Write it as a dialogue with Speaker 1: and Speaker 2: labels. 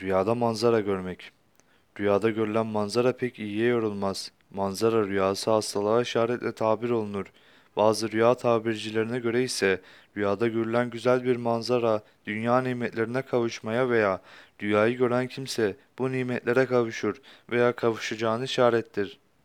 Speaker 1: Rüyada manzara görmek. Rüyada görülen manzara pek iyiye yorulmaz. Manzara rüyası hastalığa işaretle tabir olunur. Bazı rüya tabircilerine göre ise rüyada görülen güzel bir manzara dünya nimetlerine kavuşmaya veya rüyayı gören kimse bu nimetlere kavuşur veya kavuşacağını işarettir.